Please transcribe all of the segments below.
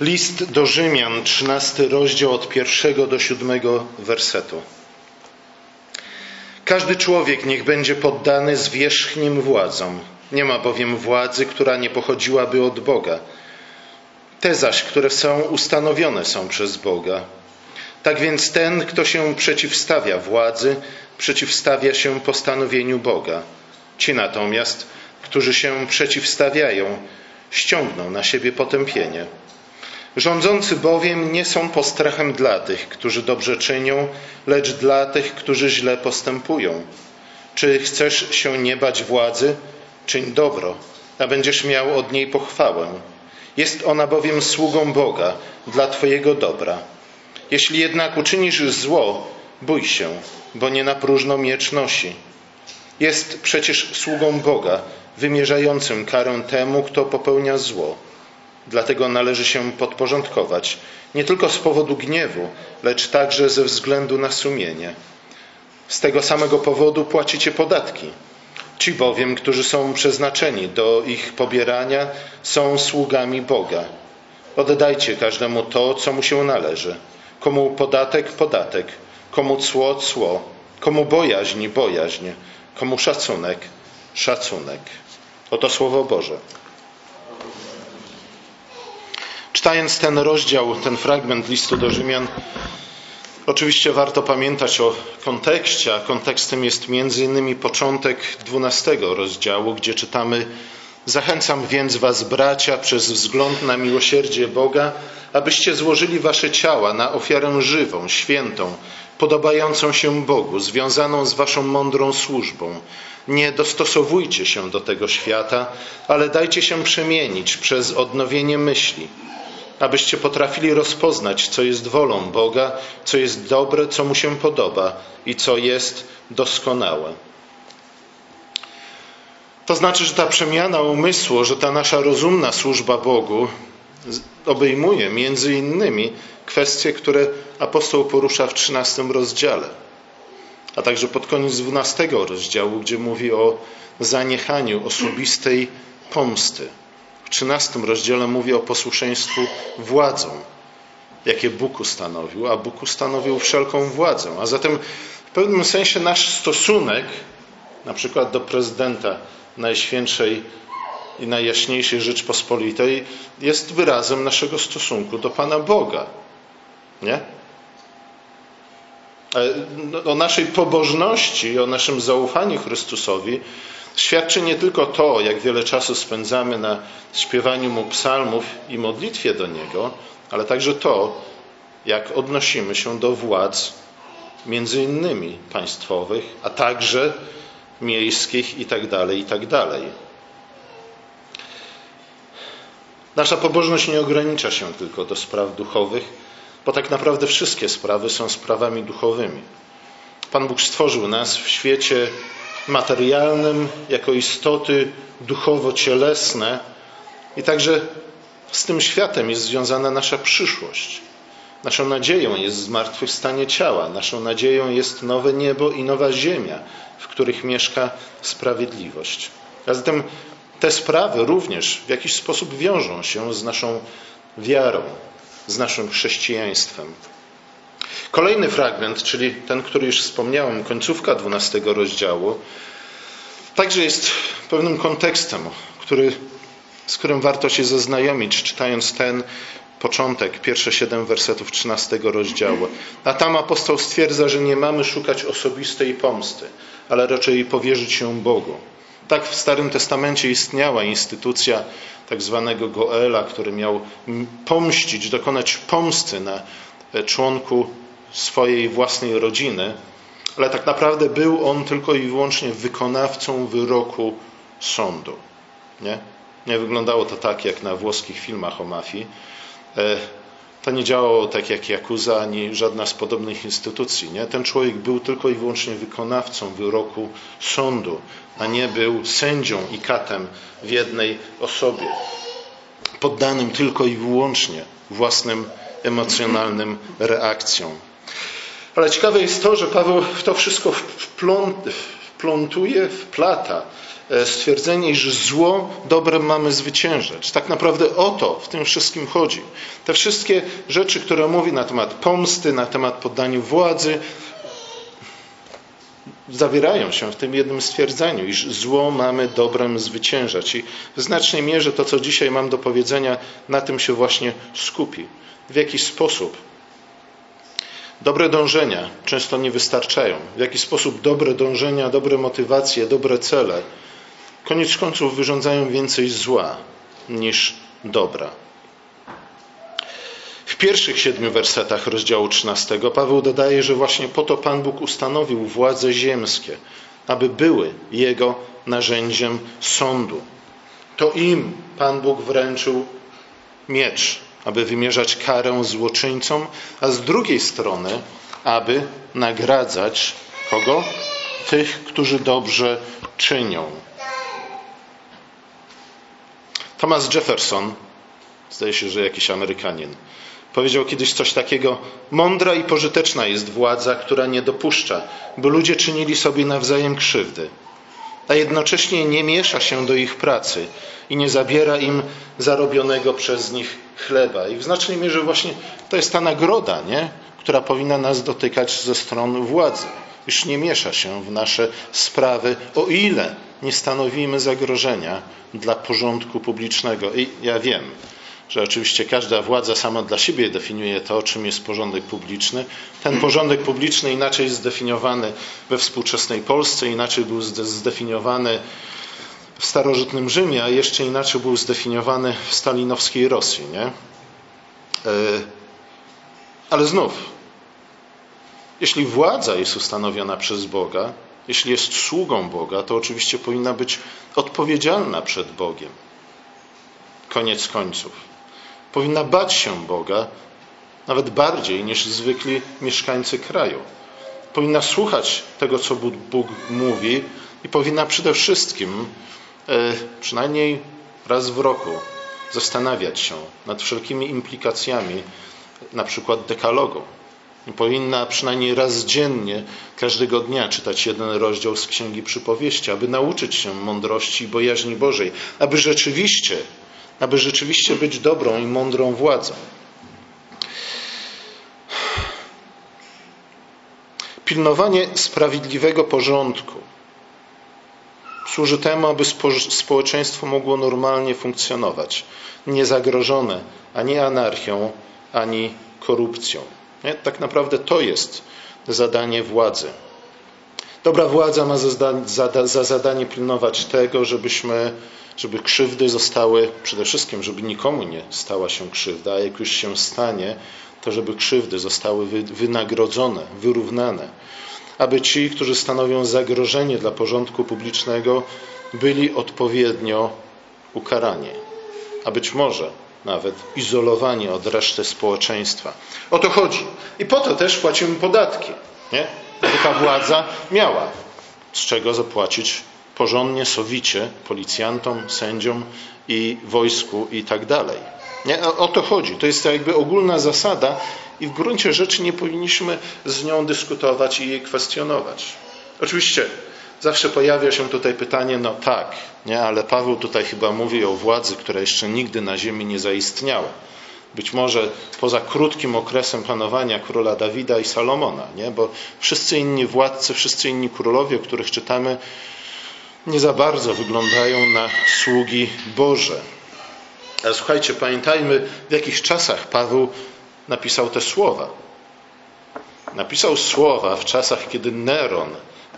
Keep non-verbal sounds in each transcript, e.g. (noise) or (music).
List do Rzymian, 13 rozdział od pierwszego do siódmego wersetu. Każdy człowiek niech będzie poddany zwierzchnim władzom. Nie ma bowiem władzy, która nie pochodziłaby od Boga. Te zaś, które są ustanowione są przez Boga. Tak więc ten, kto się przeciwstawia władzy, przeciwstawia się postanowieniu Boga. Ci natomiast, którzy się przeciwstawiają, ściągną na siebie potępienie. Rządzący bowiem nie są postrachem dla tych, którzy dobrze czynią, lecz dla tych, którzy źle postępują. Czy chcesz się nie bać władzy? Czyń dobro, a będziesz miał od niej pochwałę. Jest ona bowiem sługą Boga dla Twojego dobra. Jeśli jednak uczynisz zło, bój się, bo nie na próżno miecz nosi. Jest przecież sługą Boga, wymierzającym karę temu, kto popełnia zło. Dlatego należy się podporządkować nie tylko z powodu gniewu, lecz także ze względu na sumienie. Z tego samego powodu płacicie podatki. Ci bowiem, którzy są przeznaczeni do ich pobierania, są sługami Boga. Oddajcie każdemu to, co mu się należy. Komu podatek, podatek, komu cło, cło, komu bojaźń, bojaźń, komu szacunek, szacunek. Oto Słowo Boże. Czytając ten rozdział, ten fragment listu do Rzymian, oczywiście warto pamiętać o kontekście, a kontekstem jest między innymi początek 12 rozdziału, gdzie czytamy Zachęcam więc was, bracia, przez wzgląd na miłosierdzie Boga, abyście złożyli wasze ciała na ofiarę żywą, świętą, podobającą się Bogu, związaną z waszą mądrą służbą. Nie dostosowujcie się do tego świata, ale dajcie się przemienić przez odnowienie myśli abyście potrafili rozpoznać, co jest wolą Boga, co jest dobre, co mu się podoba i co jest doskonałe. To znaczy, że ta przemiana umysłu, że ta nasza rozumna służba Bogu obejmuje między innymi kwestie, które apostoł porusza w 13 rozdziale, a także pod koniec 12 rozdziału, gdzie mówi o zaniechaniu osobistej pomsty. W 13 rozdziale mówi o posłuszeństwu władzom, jakie Bóg ustanowił, a Bóg ustanowił wszelką władzę. A zatem w pewnym sensie nasz stosunek, na przykład do prezydenta Najświętszej i Najjaśniejszej Rzeczpospolitej, jest wyrazem naszego stosunku do Pana Boga. Nie? O naszej pobożności, o naszym zaufaniu Chrystusowi Świadczy nie tylko to, jak wiele czasu spędzamy na śpiewaniu mu psalmów i modlitwie do niego, ale także to, jak odnosimy się do władz, między innymi państwowych, a także miejskich itd., tak itd. Tak Nasza pobożność nie ogranicza się tylko do spraw duchowych, bo tak naprawdę wszystkie sprawy są sprawami duchowymi. Pan Bóg stworzył nas w świecie materialnym, jako istoty duchowo-cielesne i także z tym światem jest związana nasza przyszłość. Naszą nadzieją jest zmartwychwstanie ciała, naszą nadzieją jest nowe niebo i nowa ziemia, w których mieszka sprawiedliwość. A zatem te sprawy również w jakiś sposób wiążą się z naszą wiarą, z naszym chrześcijaństwem. Kolejny fragment, czyli ten, który już wspomniałem, końcówka 12 rozdziału, także jest pewnym kontekstem, który, z którym warto się zaznajomić, czytając ten początek, pierwsze siedem wersetów 13 rozdziału. A tam apostoł stwierdza, że nie mamy szukać osobistej pomsty, ale raczej powierzyć się Bogu. Tak w Starym Testamencie istniała instytucja tak zwanego Goela, który miał pomścić, dokonać pomsty na członku swojej własnej rodziny, ale tak naprawdę był on tylko i wyłącznie wykonawcą wyroku sądu. Nie? Nie wyglądało to tak jak na włoskich filmach o mafii. To nie działało tak jak Jakuza ani żadna z podobnych instytucji. Nie? Ten człowiek był tylko i wyłącznie wykonawcą wyroku sądu, a nie był sędzią i katem w jednej osobie. Poddanym tylko i wyłącznie własnym emocjonalnym reakcjom. Ale ciekawe jest to, że Paweł w to wszystko wplątuje, wplata e, stwierdzenie, iż zło dobrem mamy zwyciężać. Tak naprawdę o to w tym wszystkim chodzi. Te wszystkie rzeczy, które mówi na temat pomsty, na temat poddaniu władzy, zawierają się w tym jednym stwierdzeniu, iż zło mamy dobrem zwyciężać. I w znacznej mierze to, co dzisiaj mam do powiedzenia, na tym się właśnie skupi. W jaki sposób dobre dążenia często nie wystarczają, w jaki sposób dobre dążenia, dobre motywacje, dobre cele koniec końców wyrządzają więcej zła niż dobra. W pierwszych siedmiu wersetach rozdziału 13 Paweł dodaje, że właśnie po to Pan Bóg ustanowił władze ziemskie, aby były Jego narzędziem sądu. To im Pan Bóg wręczył miecz, aby wymierzać karę złoczyńcom, a z drugiej strony, aby nagradzać kogo? Tych, którzy dobrze czynią. Thomas Jefferson, zdaje się, że jakiś Amerykanin, Powiedział kiedyś coś takiego: Mądra i pożyteczna jest władza, która nie dopuszcza, by ludzie czynili sobie nawzajem krzywdy, a jednocześnie nie miesza się do ich pracy i nie zabiera im zarobionego przez nich chleba. I w znacznej mierze właśnie to jest ta nagroda, nie? która powinna nas dotykać ze strony władzy. Już nie miesza się w nasze sprawy, o ile nie stanowimy zagrożenia dla porządku publicznego. I ja wiem, że oczywiście każda władza sama dla siebie definiuje to, czym jest porządek publiczny. Ten (clears throat) porządek publiczny inaczej jest zdefiniowany we współczesnej Polsce, inaczej był zdefiniowany w starożytnym Rzymie, a jeszcze inaczej był zdefiniowany w stalinowskiej Rosji. Nie? E, ale znów, jeśli władza jest ustanowiona przez Boga, jeśli jest sługą Boga, to oczywiście powinna być odpowiedzialna przed Bogiem. Koniec końców powinna bać się Boga nawet bardziej niż zwykli mieszkańcy kraju. Powinna słuchać tego, co Bóg mówi i powinna przede wszystkim, przynajmniej raz w roku, zastanawiać się nad wszelkimi implikacjami, na przykład dekalogu. Powinna przynajmniej raz dziennie, każdego dnia czytać jeden rozdział z Księgi Przypowieści, aby nauczyć się mądrości i bojaźni Bożej, aby rzeczywiście aby rzeczywiście być dobrą i mądrą władzą. Pilnowanie sprawiedliwego porządku służy temu, aby społeczeństwo mogło normalnie funkcjonować, niezagrożone ani anarchią, ani korupcją. Nie? Tak naprawdę to jest zadanie władzy. Dobra władza ma za zadanie pilnować tego, żebyśmy żeby krzywdy zostały, przede wszystkim, żeby nikomu nie stała się krzywda, a jak już się stanie, to żeby krzywdy zostały wynagrodzone, wyrównane. Aby ci, którzy stanowią zagrożenie dla porządku publicznego, byli odpowiednio ukarani, a być może nawet izolowani od reszty społeczeństwa. O to chodzi. I po to też płacimy podatki, nie? aby ta władza miała z czego zapłacić porządnie, sowicie policjantom, sędziom i wojsku i tak dalej. Nie? O to chodzi. To jest jakby ogólna zasada i w gruncie rzeczy nie powinniśmy z nią dyskutować i jej kwestionować. Oczywiście zawsze pojawia się tutaj pytanie, no tak, nie? ale Paweł tutaj chyba mówi o władzy, która jeszcze nigdy na ziemi nie zaistniała. Być może poza krótkim okresem panowania króla Dawida i Salomona, nie? bo wszyscy inni władcy, wszyscy inni królowie, o których czytamy, nie za bardzo wyglądają na sługi Boże. Ale słuchajcie, pamiętajmy, w jakich czasach Paweł napisał te słowa. Napisał słowa w czasach, kiedy Neron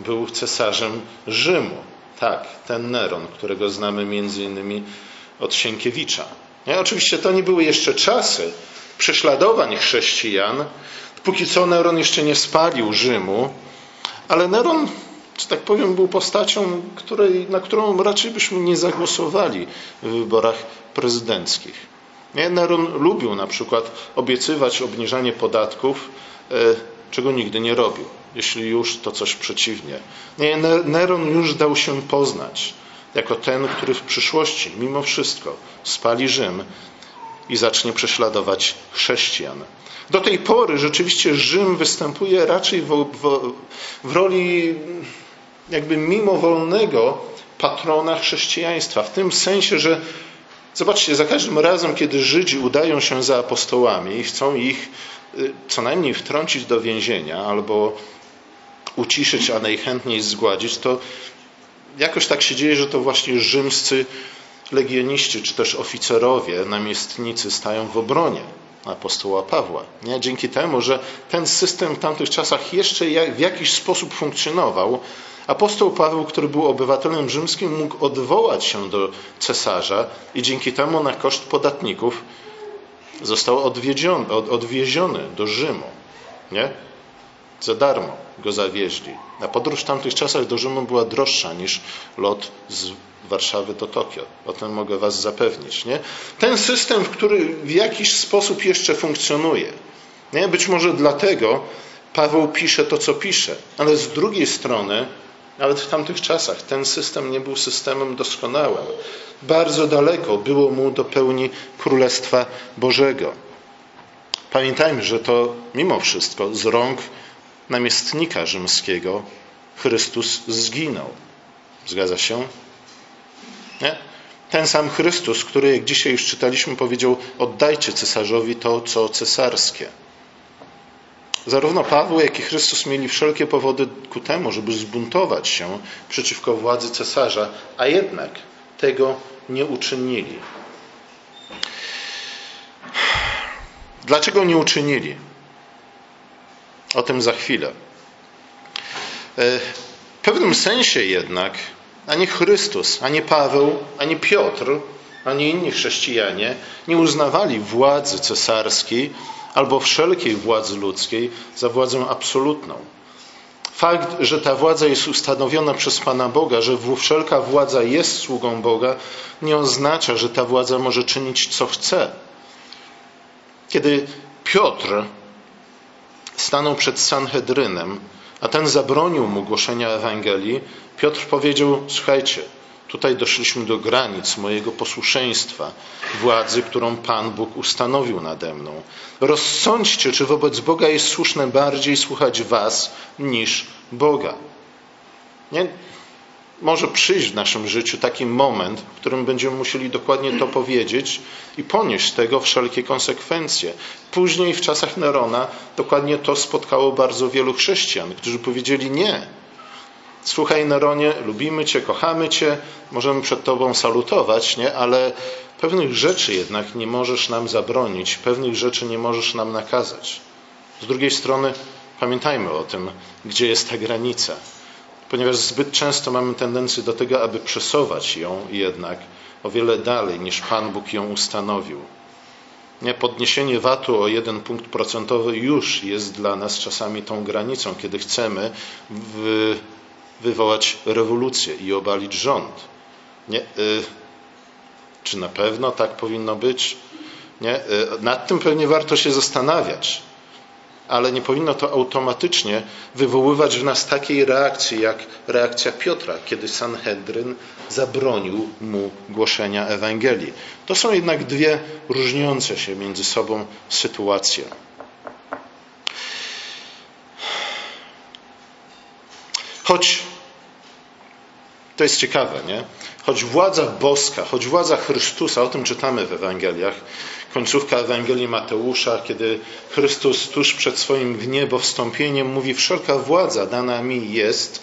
był cesarzem Rzymu. Tak, ten Neron, którego znamy między innymi od Sienkiewicza. Nie? Oczywiście to nie były jeszcze czasy prześladowań chrześcijan. Póki co Neron jeszcze nie spalił Rzymu, ale Neron że tak powiem, był postacią, której, na którą raczej byśmy nie zagłosowali w wyborach prezydenckich. Nie? Neron lubił na przykład obiecywać obniżanie podatków, e, czego nigdy nie robił. Jeśli już, to coś przeciwnie. Nie, Neron już dał się poznać jako ten, który w przyszłości, mimo wszystko, spali Rzym i zacznie prześladować chrześcijan. Do tej pory rzeczywiście Rzym występuje raczej w, w, w roli jakby mimowolnego patrona chrześcijaństwa. W tym sensie, że zobaczcie, za każdym razem, kiedy Żydzi udają się za apostołami i chcą ich y, co najmniej wtrącić do więzienia albo uciszyć, a najchętniej zgładzić, to jakoś tak się dzieje, że to właśnie rzymscy legioniści, czy też oficerowie, namiestnicy stają w obronie apostoła Pawła. Nie? Dzięki temu, że ten system w tamtych czasach jeszcze w jakiś sposób funkcjonował, apostoł Paweł, który był obywatelem rzymskim, mógł odwołać się do cesarza i dzięki temu na koszt podatników został odwiedziony, odwieziony do Rzymu. Nie? Za darmo go zawieźli. A podróż w tamtych czasach do Rzymu była droższa niż lot z Warszawy do Tokio. O tym mogę Was zapewnić. Nie? Ten system, który w jakiś sposób jeszcze funkcjonuje. Nie? Być może dlatego Paweł pisze to, co pisze, ale z drugiej strony, nawet w tamtych czasach, ten system nie był systemem doskonałym. Bardzo daleko było mu do pełni Królestwa Bożego. Pamiętajmy, że to mimo wszystko z rąk namiestnika rzymskiego Chrystus zginął. Zgadza się? Nie? Ten sam Chrystus, który, jak dzisiaj już czytaliśmy, powiedział: Oddajcie cesarzowi to, co cesarskie. Zarówno Paweł, jak i Chrystus mieli wszelkie powody ku temu, żeby zbuntować się przeciwko władzy cesarza, a jednak tego nie uczynili. Dlaczego nie uczynili? O tym za chwilę. E, w pewnym sensie jednak ani Chrystus, ani Paweł, ani Piotr, ani inni chrześcijanie nie uznawali władzy cesarskiej albo wszelkiej władzy ludzkiej za władzę absolutną. Fakt, że ta władza jest ustanowiona przez Pana Boga, że wszelka władza jest sługą Boga, nie oznacza, że ta władza może czynić co chce. Kiedy Piotr stanął przed Sanhedrynem, a ten zabronił mu głoszenia Ewangelii, Piotr powiedział: Słuchajcie, tutaj doszliśmy do granic mojego posłuszeństwa, władzy, którą Pan Bóg ustanowił nade mną. Rozsądźcie, czy wobec Boga jest słuszne bardziej słuchać Was niż Boga. Nie? może przyjść w naszym życiu taki moment, w którym będziemy musieli dokładnie to powiedzieć i ponieść z tego wszelkie konsekwencje. Później w czasach Nerona dokładnie to spotkało bardzo wielu chrześcijan, którzy powiedzieli nie. Słuchaj Neronie, lubimy Cię, kochamy Cię, możemy przed Tobą salutować, nie? ale pewnych rzeczy jednak nie możesz nam zabronić, pewnych rzeczy nie możesz nam nakazać. Z drugiej strony pamiętajmy o tym, gdzie jest ta granica ponieważ zbyt często mamy tendencję do tego, aby przesuwać ją jednak o wiele dalej niż Pan Bóg ją ustanowił. Nie, podniesienie VAT-u o jeden punkt procentowy już jest dla nas czasami tą granicą, kiedy chcemy wy, wywołać rewolucję i obalić rząd. Nie, y, czy na pewno tak powinno być? Nie, y, nad tym pewnie warto się zastanawiać ale nie powinno to automatycznie wywoływać w nas takiej reakcji, jak reakcja Piotra, kiedy Sanhedryn zabronił mu głoszenia Ewangelii. To są jednak dwie różniące się między sobą sytuacje. Choć to jest ciekawe, nie? Choć władza boska, choć władza Chrystusa, o tym czytamy w Ewangeliach, końcówka Ewangelii Mateusza, kiedy Chrystus tuż przed swoim w niebo mówi: Wszelka władza dana mi jest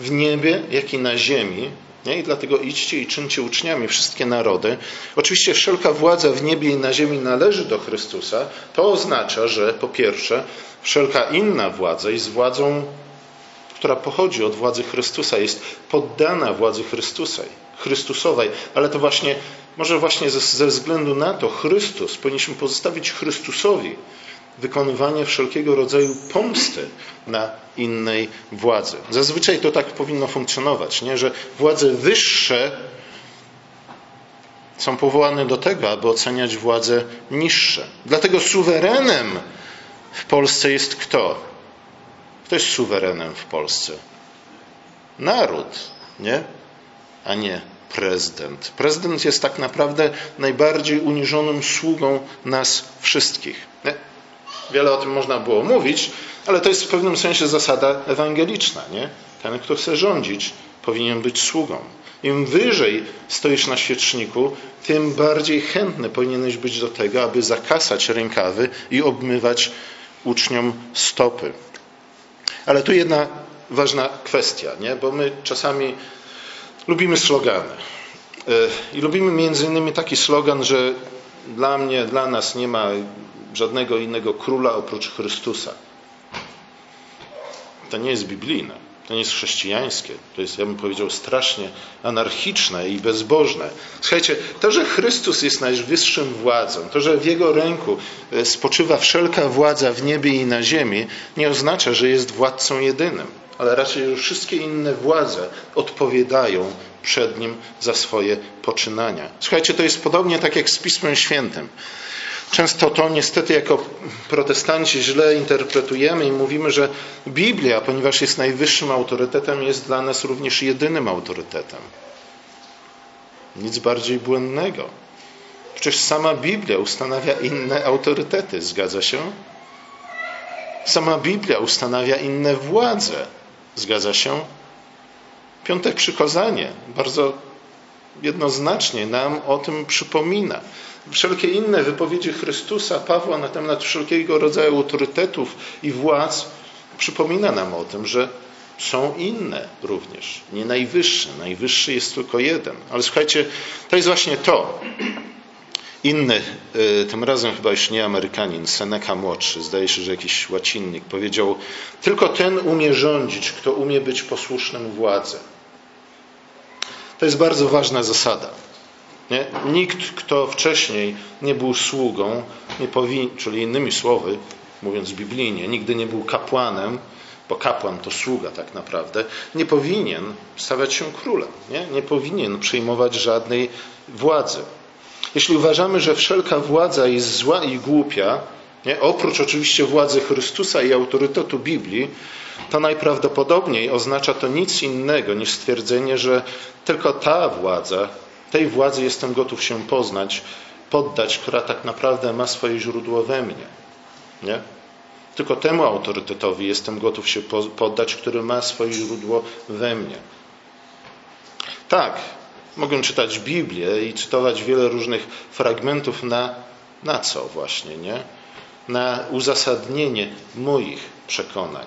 w niebie, jak i na ziemi. Nie? I dlatego idźcie i czyńcie uczniami wszystkie narody. Oczywiście wszelka władza w niebie i na ziemi należy do Chrystusa. To oznacza, że po pierwsze, wszelka inna władza jest władzą, która pochodzi od władzy Chrystusa, jest poddana władzy Chrystusa, Chrystusowej, ale to właśnie może właśnie ze, ze względu na to Chrystus, powinniśmy pozostawić Chrystusowi wykonywanie wszelkiego rodzaju pomsty na innej władzy. Zazwyczaj to tak powinno funkcjonować, nie? że władze wyższe są powołane do tego, aby oceniać władze niższe. Dlatego suwerenem w Polsce jest kto? Kto jest suwerenem w Polsce? Naród, nie? A nie prezydent. Prezydent jest tak naprawdę najbardziej uniżonym sługą nas wszystkich. Wiele o tym można było mówić, ale to jest w pewnym sensie zasada ewangeliczna. Nie? Ten, kto chce rządzić, powinien być sługą. Im wyżej stoisz na świeczniku, tym bardziej chętny powinieneś być do tego, aby zakasać rękawy i obmywać uczniom stopy. Ale tu jedna ważna kwestia, nie? bo my czasami lubimy slogany. E, I lubimy między innymi taki slogan, że dla mnie, dla nas nie ma żadnego innego króla oprócz Chrystusa. To nie jest biblijne. To nie jest chrześcijańskie. To jest, ja bym powiedział, strasznie anarchiczne i bezbożne. Słuchajcie, to, że Chrystus jest najwyższym władzą, to, że w Jego ręku e, spoczywa wszelka władza w niebie i na ziemi, nie oznacza, że jest władcą jedynym, ale raczej, że wszystkie inne władze odpowiadają przed Nim za swoje poczynania. Słuchajcie, to jest podobnie tak jak z Pismem Świętym. Często to niestety jako protestanci źle interpretujemy i mówimy, że Biblia, ponieważ jest najwyższym autorytetem, jest dla nas również jedynym autorytetem. Nic bardziej błędnego. Przecież sama Biblia ustanawia inne autorytety, zgadza się? Sama Biblia ustanawia inne władze, zgadza się? Piąte przykazanie bardzo jednoznacznie nam o tym przypomina wszelkie inne wypowiedzi Chrystusa, Pawła na temat wszelkiego rodzaju autorytetów i władz przypomina nam o tym, że są inne również, nie najwyższe. Najwyższy jest tylko jeden. Ale słuchajcie, to jest właśnie to. Inny, y, tym razem chyba już nie Amerykanin, Seneca młodszy, zdaje się, że jakiś łacinnik, powiedział: Tylko ten umie rządzić, kto umie być posłusznym władzy. To jest bardzo ważna zasada. Nie? Nikt, kto wcześniej nie był sługą, nie powin, czyli innymi słowy, mówiąc biblijnie, nigdy nie był kapłanem, bo kapłan to sługa tak naprawdę, nie powinien stawać się królem, nie, nie powinien przejmować żadnej władzy. Jeśli uważamy, że wszelka władza jest zła i głupia, nie, oprócz oczywiście władzy Chrystusa i autorytetu Biblii, to najprawdopodobniej oznacza to nic innego niż stwierdzenie, że tylko ta władza tej władzy jestem gotów się poznać, poddać, która tak naprawdę ma swoje źródło we mnie. Nie? Tylko temu autorytetowi jestem gotów się poddać, który ma swoje źródło we mnie. Tak, mogę czytać Biblię i cytować wiele różnych fragmentów na, na co właśnie, nie? Na uzasadnienie moich przekonań,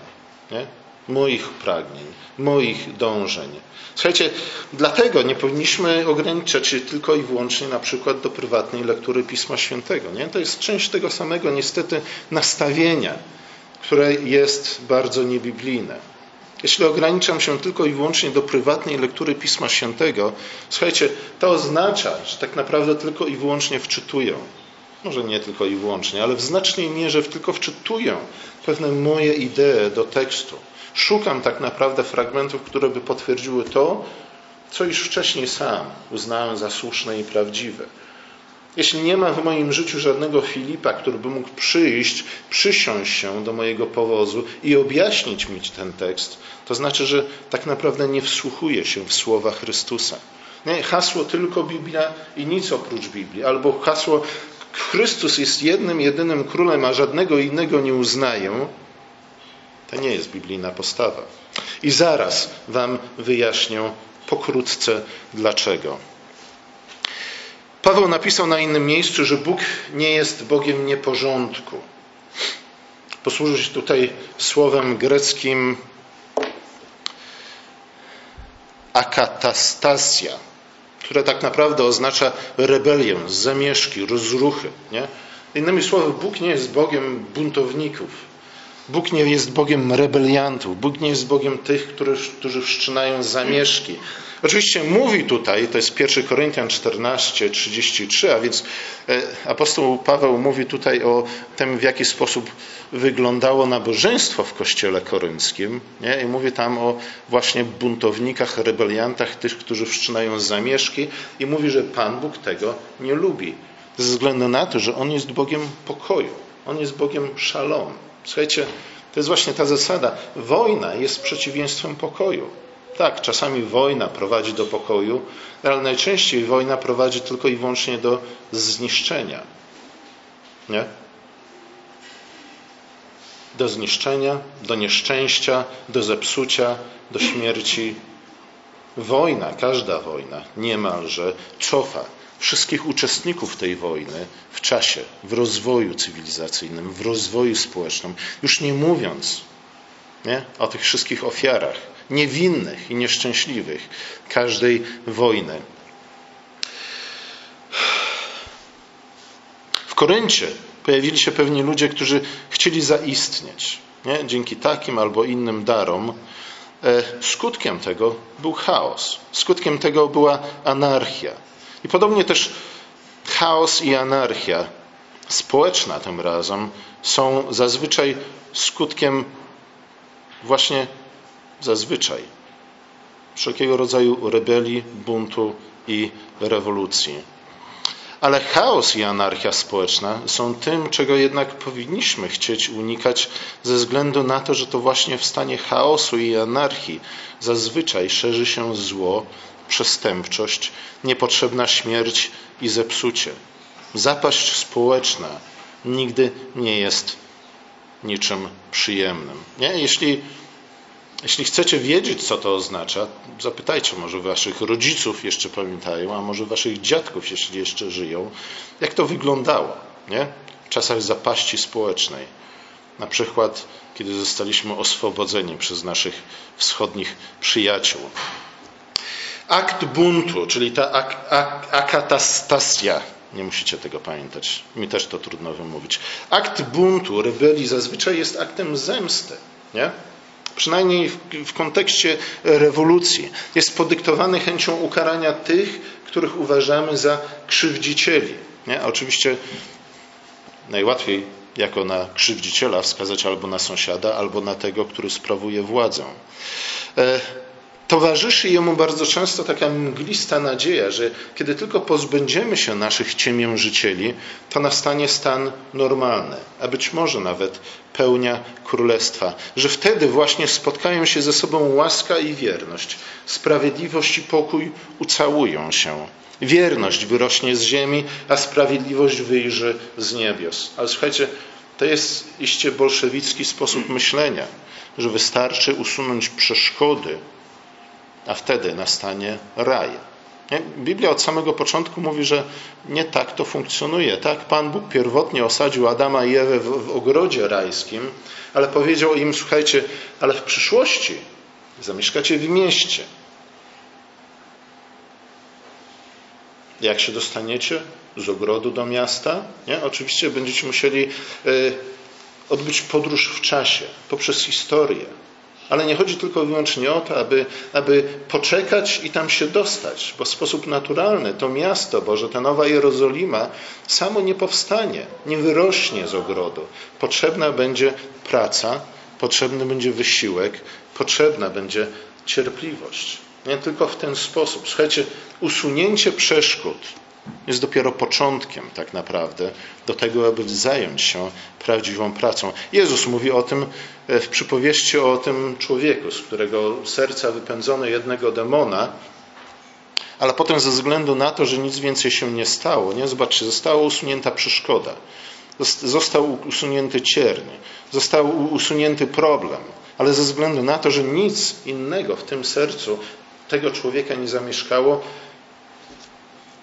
nie? Moich pragnień, moich dążeń. Słuchajcie, dlatego nie powinniśmy ograniczać się tylko i wyłącznie na przykład do prywatnej lektury Pisma Świętego. Nie? To jest część tego samego niestety nastawienia, które jest bardzo niebiblijne. Jeśli ograniczam się tylko i wyłącznie do prywatnej lektury Pisma Świętego, słuchajcie, to oznacza, że tak naprawdę tylko i wyłącznie wczytuję. Może nie tylko i wyłącznie, ale w znacznej mierze tylko wczytuję pewne moje idee do tekstu. Szukam tak naprawdę fragmentów, które by potwierdziły to, co już wcześniej sam uznałem za słuszne i prawdziwe. Jeśli nie ma w moim życiu żadnego Filipa, który by mógł przyjść, przysiąść się do mojego powozu i objaśnić mi ten tekst, to znaczy, że tak naprawdę nie wsłuchuje się w słowa Chrystusa. Nie, hasło tylko Biblia i nic oprócz Biblii, albo hasło Chrystus jest jednym, jedynym królem, a żadnego innego nie uznaję, to nie jest biblijna postawa. I zaraz Wam wyjaśnię pokrótce dlaczego. Paweł napisał na innym miejscu, że Bóg nie jest Bogiem nieporządku. Posłużyć tutaj słowem greckim akatastasia, które tak naprawdę oznacza rebelię, zamieszki, rozruchy. Nie? Innymi słowy, Bóg nie jest Bogiem buntowników, Bóg nie jest Bogiem rebeliantów. Bóg nie jest Bogiem tych, którzy, którzy wszczynają zamieszki. Oczywiście mówi tutaj, to jest 1 Koryntian 14, 33, a więc e, apostoł Paweł mówi tutaj o tym, w jaki sposób wyglądało nabożeństwo w kościele korynckim. Nie? I mówi tam o właśnie buntownikach, rebeliantach, tych, którzy wszczynają zamieszki i mówi, że Pan Bóg tego nie lubi. Ze względu na to, że On jest Bogiem pokoju. On jest Bogiem szalom. Słuchajcie, to jest właśnie ta zasada. Wojna jest przeciwieństwem pokoju. Tak, czasami wojna prowadzi do pokoju, ale najczęściej wojna prowadzi tylko i wyłącznie do zniszczenia. Nie? Do zniszczenia, do nieszczęścia, do zepsucia, do śmierci. wojna, każda wojna niemalże cofa wszystkich uczestników tej wojny w czasie, w rozwoju cywilizacyjnym, w rozwoju społecznym, już nie mówiąc nie, o tych wszystkich ofiarach niewinnych i nieszczęśliwych każdej wojny. W Koryncie pojawili się pewni ludzie, którzy chcieli zaistnieć nie? dzięki takim albo innym darom. E, skutkiem tego był chaos. Skutkiem tego była anarchia. I podobnie też chaos i anarchia społeczna tym razem są zazwyczaj skutkiem właśnie zazwyczaj wszelkiego rodzaju rebelii, buntu i rewolucji. Ale chaos i anarchia społeczna są tym, czego jednak powinniśmy chcieć unikać, ze względu na to, że to właśnie w stanie chaosu i anarchii zazwyczaj szerzy się zło, przestępczość, niepotrzebna śmierć i zepsucie. Zapaść społeczna nigdy nie jest niczym przyjemnym. Nie? Jeśli jeśli chcecie wiedzieć, co to oznacza, zapytajcie może waszych rodziców, jeszcze pamiętają, a może waszych dziadków, jeśli jeszcze żyją, jak to wyglądało nie? w czasach zapaści społecznej. Na przykład, kiedy zostaliśmy oswobodzeni przez naszych wschodnich przyjaciół. Akt buntu, czyli ta ak ak akatastasia, nie musicie tego pamiętać, mi też to trudno wymówić. Akt buntu, rebelii zazwyczaj jest aktem zemsty. Nie? przynajmniej w, w kontekście rewolucji, jest podyktowany chęcią ukarania tych, których uważamy za krzywdzicieli. Nie? Oczywiście najłatwiej jako na krzywdziciela wskazać albo na sąsiada, albo na tego, który sprawuje władzę. E, towarzyszy jemu bardzo często taka mglista nadzieja, że kiedy tylko pozbędziemy się naszych ciemiężycieli, to nastanie stan normalny, a być może nawet pełnia królestwa, że wtedy właśnie spotkają się ze sobą łaska i wierność, sprawiedliwość i pokój ucałują się. Wierność wyrośnie z ziemi, a sprawiedliwość wyjrzy z niebios. Ale słuchajcie, to jest iście bolszewicki sposób myślenia, że wystarczy usunąć przeszkody a wtedy nastanie raj. Biblia od samego początku mówi, że nie tak to funkcjonuje. Tak Pan Bóg pierwotnie osadził Adama i Ewę w, w ogrodzie rajskim, ale powiedział im, słuchajcie, ale w przyszłości zamieszkacie w mieście. Jak się dostaniecie z ogrodu do miasta? Nie? Oczywiście będziecie musieli y, odbyć podróż w czasie, poprzez historię. Ale nie chodzi tylko i wyłącznie o to, aby, aby poczekać i tam się dostać, bo w sposób naturalny to miasto Boże, ta nowa Jerozolima, samo nie powstanie, nie wyrośnie z ogrodu. Potrzebna będzie praca, potrzebny będzie wysiłek, potrzebna będzie cierpliwość. Nie tylko w ten sposób. Słuchajcie, usunięcie przeszkód jest dopiero początkiem tak naprawdę do tego, aby zająć się prawdziwą pracą. Jezus mówi o tym e, w przypowieści o tym człowieku, z którego serca wypędzono jednego demona, ale potem ze względu na to, że nic więcej się nie stało, nie? Zobaczcie, została usunięta przeszkoda, został usunięty cierń, został usunięty problem, ale ze względu na to, że nic innego w tym sercu tego człowieka nie zamieszkało,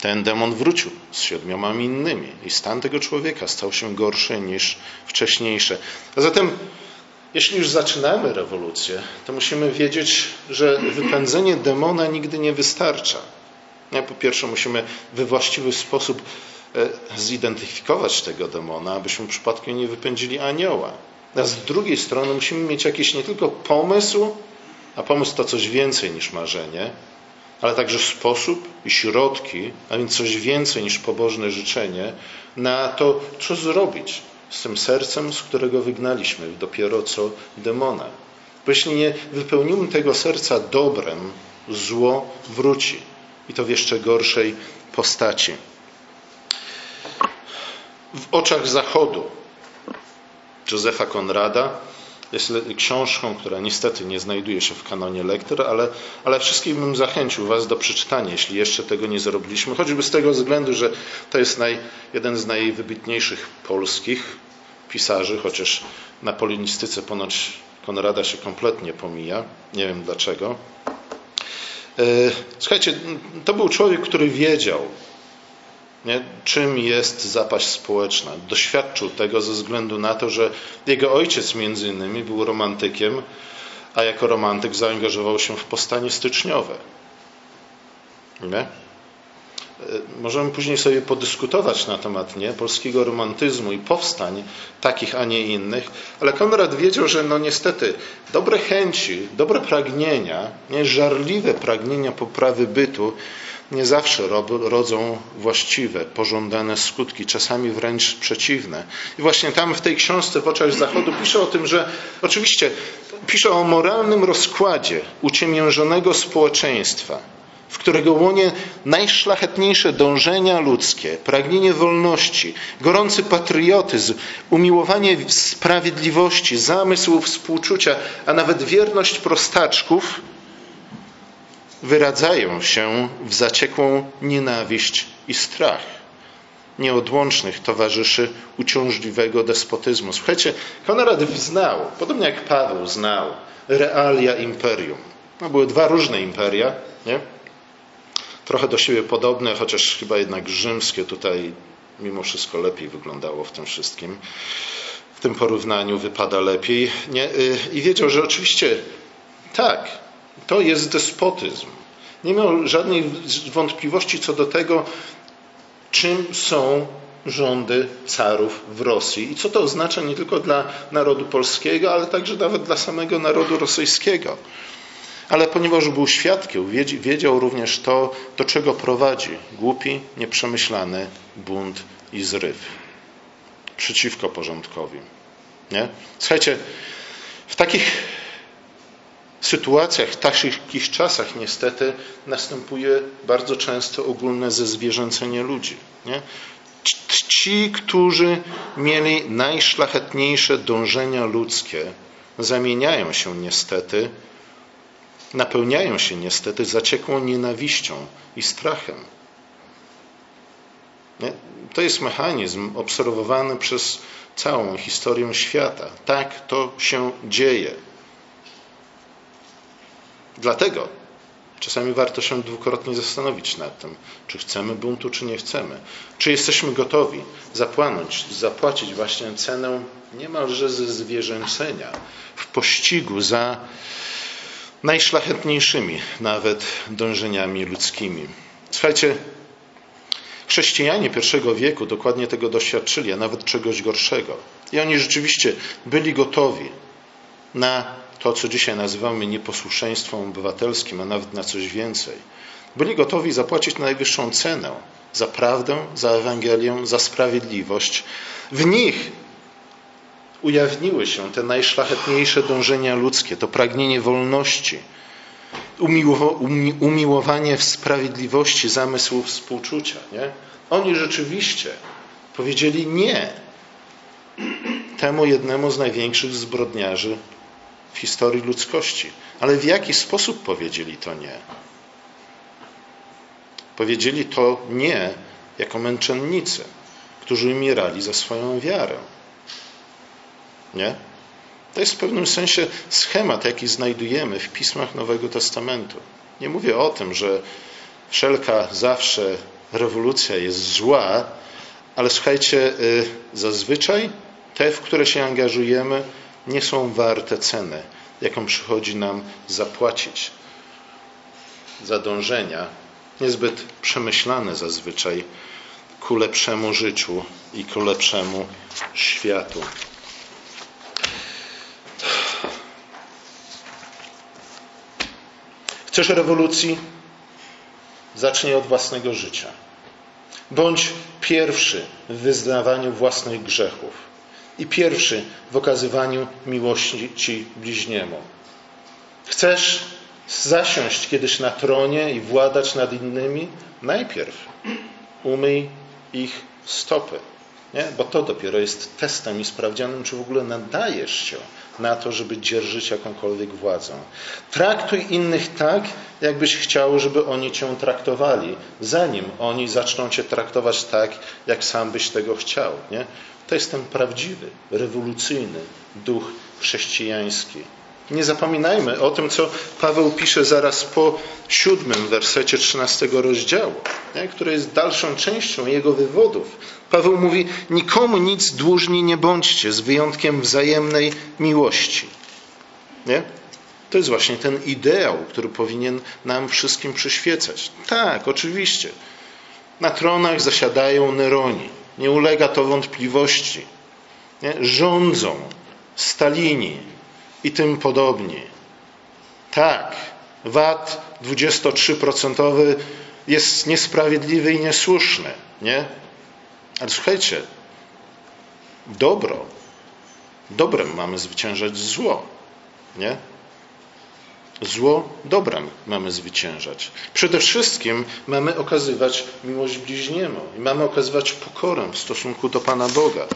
ten demon wrócił z siedmioma innymi i stan tego człowieka stał się gorszy niż wcześniejszy. A zatem, jeśli już zaczynamy rewolucję, to musimy wiedzieć, że wypędzenie demona nigdy nie wystarcza. Po pierwsze, musimy we właściwy sposób e, zidentyfikować tego demona, abyśmy przypadkiem nie wypędzili anioła. A z drugiej strony musimy mieć jakiś nie tylko pomysł, a pomysł to coś więcej niż marzenie, ale także sposób i środki, a więc coś więcej niż pobożne życzenie, na to, co zrobić z tym sercem, z którego wygnaliśmy dopiero co demona. Bo jeśli nie wypełnimy tego serca dobrem, zło wróci i to w jeszcze gorszej postaci. W oczach Zachodu Józefa Konrada jest książką, która niestety nie znajduje się w kanonie lektur, ale, ale wszystkich bym zachęcił Was do przeczytania, jeśli jeszcze tego nie zrobiliśmy, choćby z tego względu, że to jest naj, jeden z najwybitniejszych polskich pisarzy, chociaż na polinistyce ponoć Konrada się kompletnie pomija, nie wiem dlaczego. Słuchajcie, to był człowiek, który wiedział, nie, czym jest zapaść społeczna. Doświadczył tego ze względu na to, że jego ojciec między innymi był romantykiem, a jako romantyk zaangażował się w powstanie styczniowe. Nie? E, możemy później sobie podyskutować na temat nie, polskiego romantyzmu i powstań takich, a nie innych, ale Konrad wiedział, że no niestety dobre chęci, dobre pragnienia, nie, żarliwe pragnienia poprawy bytu nie zawsze rodzą właściwe, pożądane skutki, czasami wręcz przeciwne. I właśnie tam w tej książce w oczach Zachodu pisze o tym, że oczywiście pisze o moralnym rozkładzie uciemiężonego społeczeństwa, w którego łonie najszlachetniejsze dążenia ludzkie, pragnienie wolności, gorący patriotyzm, umiłowanie sprawiedliwości, zamysł współczucia, a nawet wierność prostaczków wyradzają się w zaciekłą nienawiść i strach nieodłącznych towarzyszy uciążliwego despotyzmu. Słuchajcie, Konrad znał, podobnie jak Paweł znał, realia imperium. No, były dwa różne imperia, nie? trochę do siebie podobne, chociaż chyba jednak rzymskie tutaj mimo wszystko lepiej wyglądało w tym wszystkim. W tym porównaniu wypada lepiej. Nie? Y, I wiedział, że oczywiście tak, to jest despotyzm. Nie miał żadnej wątpliwości co do tego, czym są rządy carów w Rosji i co to oznacza nie tylko dla narodu polskiego, ale także nawet dla samego narodu rosyjskiego. Ale ponieważ był świadkiem, wiedział również to, do czego prowadzi głupi, nieprzemyślany bunt i zryw przeciwko porządkowi. Nie? Słuchajcie, w takich sytuacjach, w takich czasach niestety następuje bardzo często ogólne zezwierzęcenie ludzi. Nie? Ci, którzy mieli najszlachetniejsze dążenia ludzkie, zamieniają się niestety, napełniają się niestety zaciekłą nienawiścią i strachem. Nie? To jest mechanizm obserwowany przez całą historię świata. Tak to się dzieje. Dlatego czasami warto się dwukrotnie zastanowić nad tym, czy chcemy buntu, czy nie chcemy. Czy jesteśmy gotowi zapłynąć, zapłacić właśnie cenę niemalże ze zwierzęcenia w pościgu za najszlachetniejszymi nawet dążeniami ludzkimi. Słuchajcie, chrześcijanie pierwszego wieku dokładnie tego doświadczyli, a nawet czegoś gorszego. I oni rzeczywiście byli gotowi na to, co dzisiaj nazywamy nieposłuszeństwem obywatelskim, a nawet na coś więcej. Byli gotowi zapłacić najwyższą cenę za prawdę, za Ewangelię, za sprawiedliwość. W nich ujawniły się te najszlachetniejsze dążenia ludzkie, to pragnienie wolności, umiłowanie w sprawiedliwości, zamysł współczucia. Nie? Oni rzeczywiście powiedzieli nie temu jednemu z największych zbrodniarzy w historii ludzkości. Ale w jaki sposób powiedzieli to nie? Powiedzieli to nie jako męczennicy, którzy umierali za swoją wiarę. Nie? To jest w pewnym sensie schemat, jaki znajdujemy w pismach Nowego Testamentu. Nie mówię o tym, że wszelka zawsze rewolucja jest zła, ale słuchajcie, y, zazwyczaj te, w które się angażujemy, nie są warte ceny, jaką przychodzi nam zapłacić za dążenia, niezbyt przemyślane zazwyczaj ku lepszemu życiu i ku lepszemu światu. Chcesz rewolucji? Zacznij od własnego życia. Bądź pierwszy w wyznawaniu własnych grzechów i pierwszy w okazywaniu miłości ci bliźniemu. Chcesz zasiąść kiedyś na tronie i władać nad innymi? Najpierw umyj ich stopy. Nie? Bo to dopiero jest testem i sprawdzianem, czy w ogóle nadajesz się na to, żeby dzierżyć jakąkolwiek władzę. Traktuj innych tak, jakbyś chciał, żeby oni cię traktowali, zanim oni zaczną cię traktować tak, jak sam byś tego chciał. Nie? To jest ten prawdziwy, rewolucyjny duch chrześcijański. Nie zapominajmy o tym, co Paweł pisze zaraz po siódmym wersecie 13 rozdziału, nie? który jest dalszą częścią jego wywodów. Paweł mówi: Nikomu nic dłużni nie bądźcie, z wyjątkiem wzajemnej miłości. Nie? To jest właśnie ten ideał, który powinien nam wszystkim przyświecać. Tak, oczywiście. Na tronach zasiadają Neroni. Nie ulega to wątpliwości. Nie? Rządzą Stalini i tym podobni. Tak, VAT 23% jest niesprawiedliwy i niesłuszny. Nie? Ale słuchajcie, dobro, dobrem mamy zwyciężać zło. Nie? Zło dobrem mamy zwyciężać. Przede wszystkim mamy okazywać miłość bliźniemu i mamy okazywać pokorę w stosunku do Pana Boga.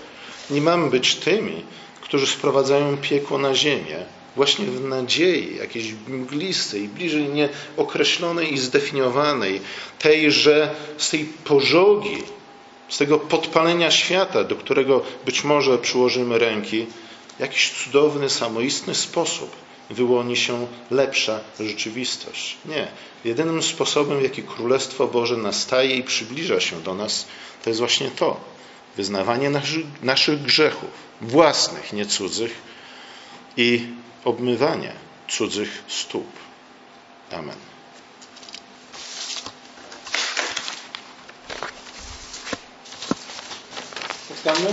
Nie mamy być tymi, którzy sprowadzają piekło na ziemię właśnie w nadziei jakiejś mglistej, bliżej nieokreślonej i zdefiniowanej, tej, że z tej pożogi, z tego podpalenia świata, do którego być może przyłożymy ręki, jakiś cudowny, samoistny sposób wyłoni się lepsza rzeczywistość. Nie. Jedynym sposobem, w jaki Królestwo Boże nastaje i przybliża się do nas, to jest właśnie to. Wyznawanie naszych, naszych grzechów, własnych, nie cudzych, i obmywanie cudzych stóp. Amen. Powstańmy.